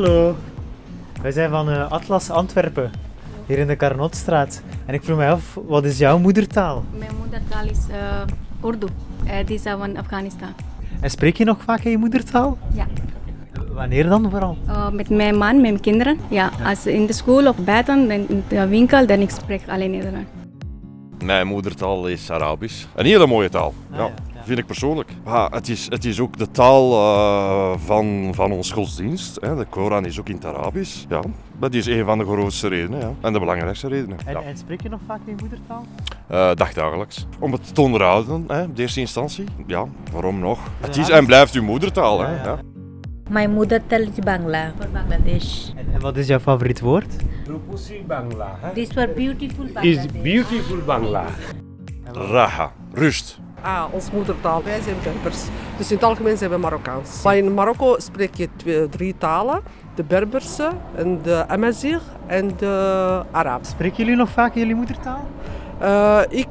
Hallo. Wij zijn van eh, Atlas Antwerpen, hier in de Carnotstraat. En ik vroeg mij af, wat is jouw moedertaal? Mijn moedertaal is uh, Urdu. Het is van Afghanistan. En spreek je nog vaak in je moedertaal? Ja. Wanneer dan vooral? Uh, met mijn man, met mijn kinderen. Ja, als in de school of buiten, dan in de winkel, dan ik spreek alleen Nederlands. Mijn moedertaal is Arabisch. Een hele mooie taal. Ah, ja. ja. Vind ik persoonlijk. Het, is, het is ook de taal uh, van, van ons godsdienst. Hè. De Koran is ook in het Arabisch. Ja. Dat is een van de grootste redenen ja. en de belangrijkste redenen. En, ja. en spreek je nog vaak in je moedertaal? Uh, dagdagelijks. Om het te onderhouden, hè, in eerste instantie. Ja, waarom nog? Het is Ja, en blijft uw moedertaal. Hè. Ja, ja. Ja. Mijn moedertaal is Bangla, voor Bangladesh. En, en wat is jouw favoriet woord? Rupusi Bangla. Hè? This were beautiful Is Bangladesh. beautiful Bangla. Raha, rust. Ah, ons moedertaal. Wij zijn Berbers. Dus in het algemeen zijn we Marokkaans. Maar in Marokko spreek je twee, drie talen. De Berberse, en de Amazigh en de Arabisch. Spreken jullie nog vaak jullie moedertaal? Uh, ik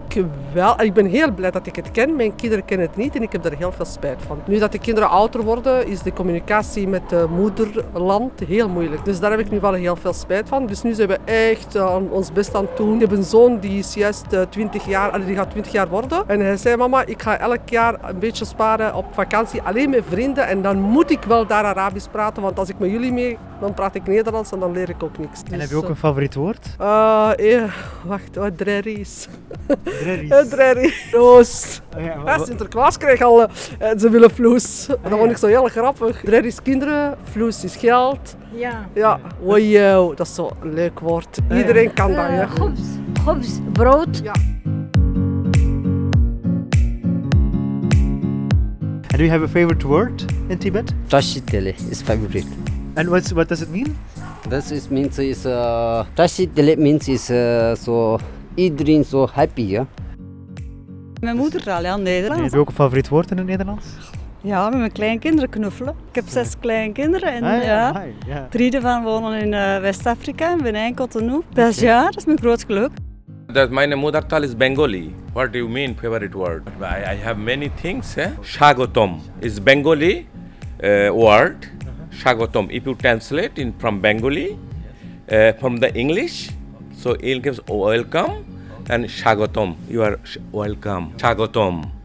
wel. Ik ben heel blij dat ik het ken. Mijn kinderen kennen het niet en ik heb er heel veel spijt van. Nu dat de kinderen ouder worden, is de communicatie met het moederland heel moeilijk. Dus daar heb ik nu wel heel veel spijt van. Dus nu zijn we echt uh, ons best aan het doen. Ik heb een zoon die is juist uh, 20 jaar, die gaat 20 jaar worden. En hij zei, mama, ik ga elk jaar een beetje sparen op vakantie, alleen met vrienden. En dan moet ik wel daar Arabisch praten, want als ik met jullie mee, dan praat ik Nederlands en dan leer ik ook niks. En heb je ook een favoriet woord? eh, wacht, wat drerries. Drerries. Drerrie. Roos. Oh ja, wa- Sinterklaas kreeg al, uh, ze willen vloes. Dat vond ik zo heel grappig. Drerrie is kinderen, vloes is geld. Ja. Ja, wow, dat is zo'n leuk woord. ja. Iedereen kan dat, ja. Khubs, brood. Ja. And do you have a favorite word in Tibet? Tashitele is favorite. And what's, what does it mean? That is means is uh, Tashitele means is uh, so iedereen so happy, ja. Mijn moedertaal, ja, Heb Nederlands. je ook een favoriet woord in het Nederlands? Ja, met mijn kleinkinderen knuffelen. Ik heb zes kleinkinderen en Ah, ja, ja. drie daarvan wonen in eh, West-Afrika, in Benin, Cotonou. Dus ja, dat is mijn groot geluk. That my mother is Bengali. What do you mean favorite word? I, I have many things. Eh? Shagotom is Bengali uh, word. Shagotom. If you translate in from Bengali, uh, from the English, so it gives welcome and Shagotom. You are sh- welcome. Shagotom.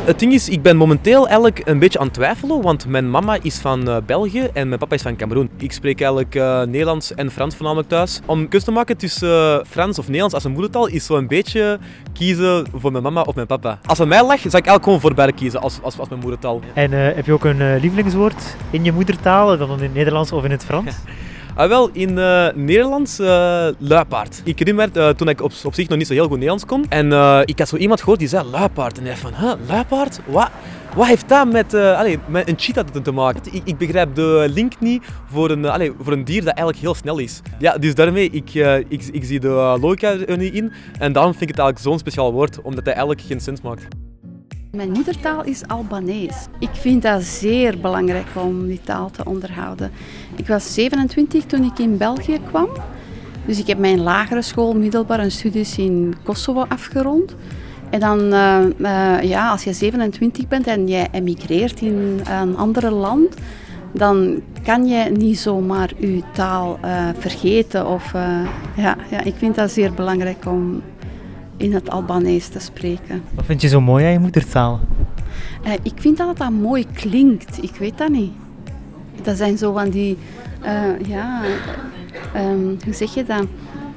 Het ding is, ik ben momenteel eigenlijk een beetje aan het twijfelen, want mijn mama is van eh, België en mijn papa is van Cameroen. Ik spreek eigenlijk eh, Nederlands en Frans voornamelijk thuis. Om keus te maken tussen eh, Frans of Nederlands als een moedertaal is zo een beetje kiezen voor mijn mama of mijn papa. Als het mij lag, zou ik eigenlijk gewoon voor beide kiezen als, als, als mijn moedertaal. En eh, heb je ook een eh, lievelingswoord in je moedertaal, dan in het Nederlands of in het Frans? Ah, wel, in eh, Nederlands eh, luipaard. Ik herinner me eh, toen ik op, op zich nog niet zo heel goed Nederlands kon. En ik had zo iemand gehoord die zei luipaard. En dacht van, huh, luipaard? Wat, wat heeft dat met, allee, met een cheetah te- maken? Ik, ik begrijp de link niet voor een, allee, voor een dier dat eigenlijk heel snel is. Ja, dus daarmee, ik, ik, ik zie de logica er niet in. En daarom vind ik het eigenlijk zo'n speciaal woord, omdat hij eigenlijk geen sens maakt. Mijn moedertaal is Albanees. Ik vind dat zeer belangrijk om die taal te onderhouden. Ik was 27 toen ik in België kwam. Dus ik heb mijn lagere school, middelbare studies in Kosovo afgerond. En dan, eh, eh, ja, als je 27 bent en je emigreert in een ander land, dan kan je niet zomaar je taal eh, vergeten. Of, ja, ja, ik vind dat zeer belangrijk om in het Albanees te spreken. Wat vind je zo mooi aan je moedertaal? Eh, ik vind dat het dat mooi klinkt. Ik weet dat niet. Dat zijn zo van die, eh, ja, eh, ehm, hoe zeg je dat?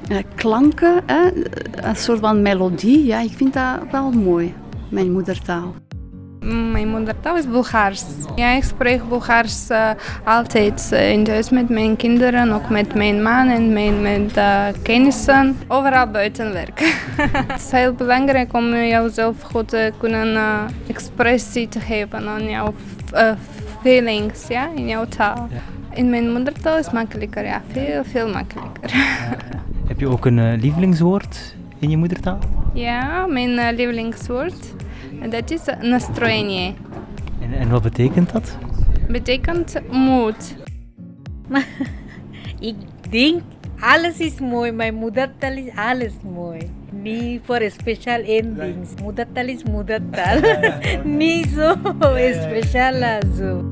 Eh, klanken, hè? een soort van melodie. Ja, ik vind dat wel mooi, mijn moedertaal. Mijn moedertaal is Bulgaars. Ja, ik spreek Bulgaars eh, altijd eh, in huis met mijn kinderen, ook met mijn man en mijn, met uh, kennissen. Overal buiten werken. Het is heel belangrijk om jouzelf goed te kunnen uh, expressie te geven aan jouw feelings ja, in jouw taal. In mijn moedertaal is het makkelijker, ja, veel, veel makkelijker. Heb je ook een lievelingswoord in je moedertaal? Ja, mijn uh, lievelingswoord. Dat is настроение. En, en wat betekent dat? Betekent moed. ik denk alles is mooi. Mijn moedertaal is alles mooi. Niet voor special endings. Moedertaal is moedertaal. Niet zo speciaal zo.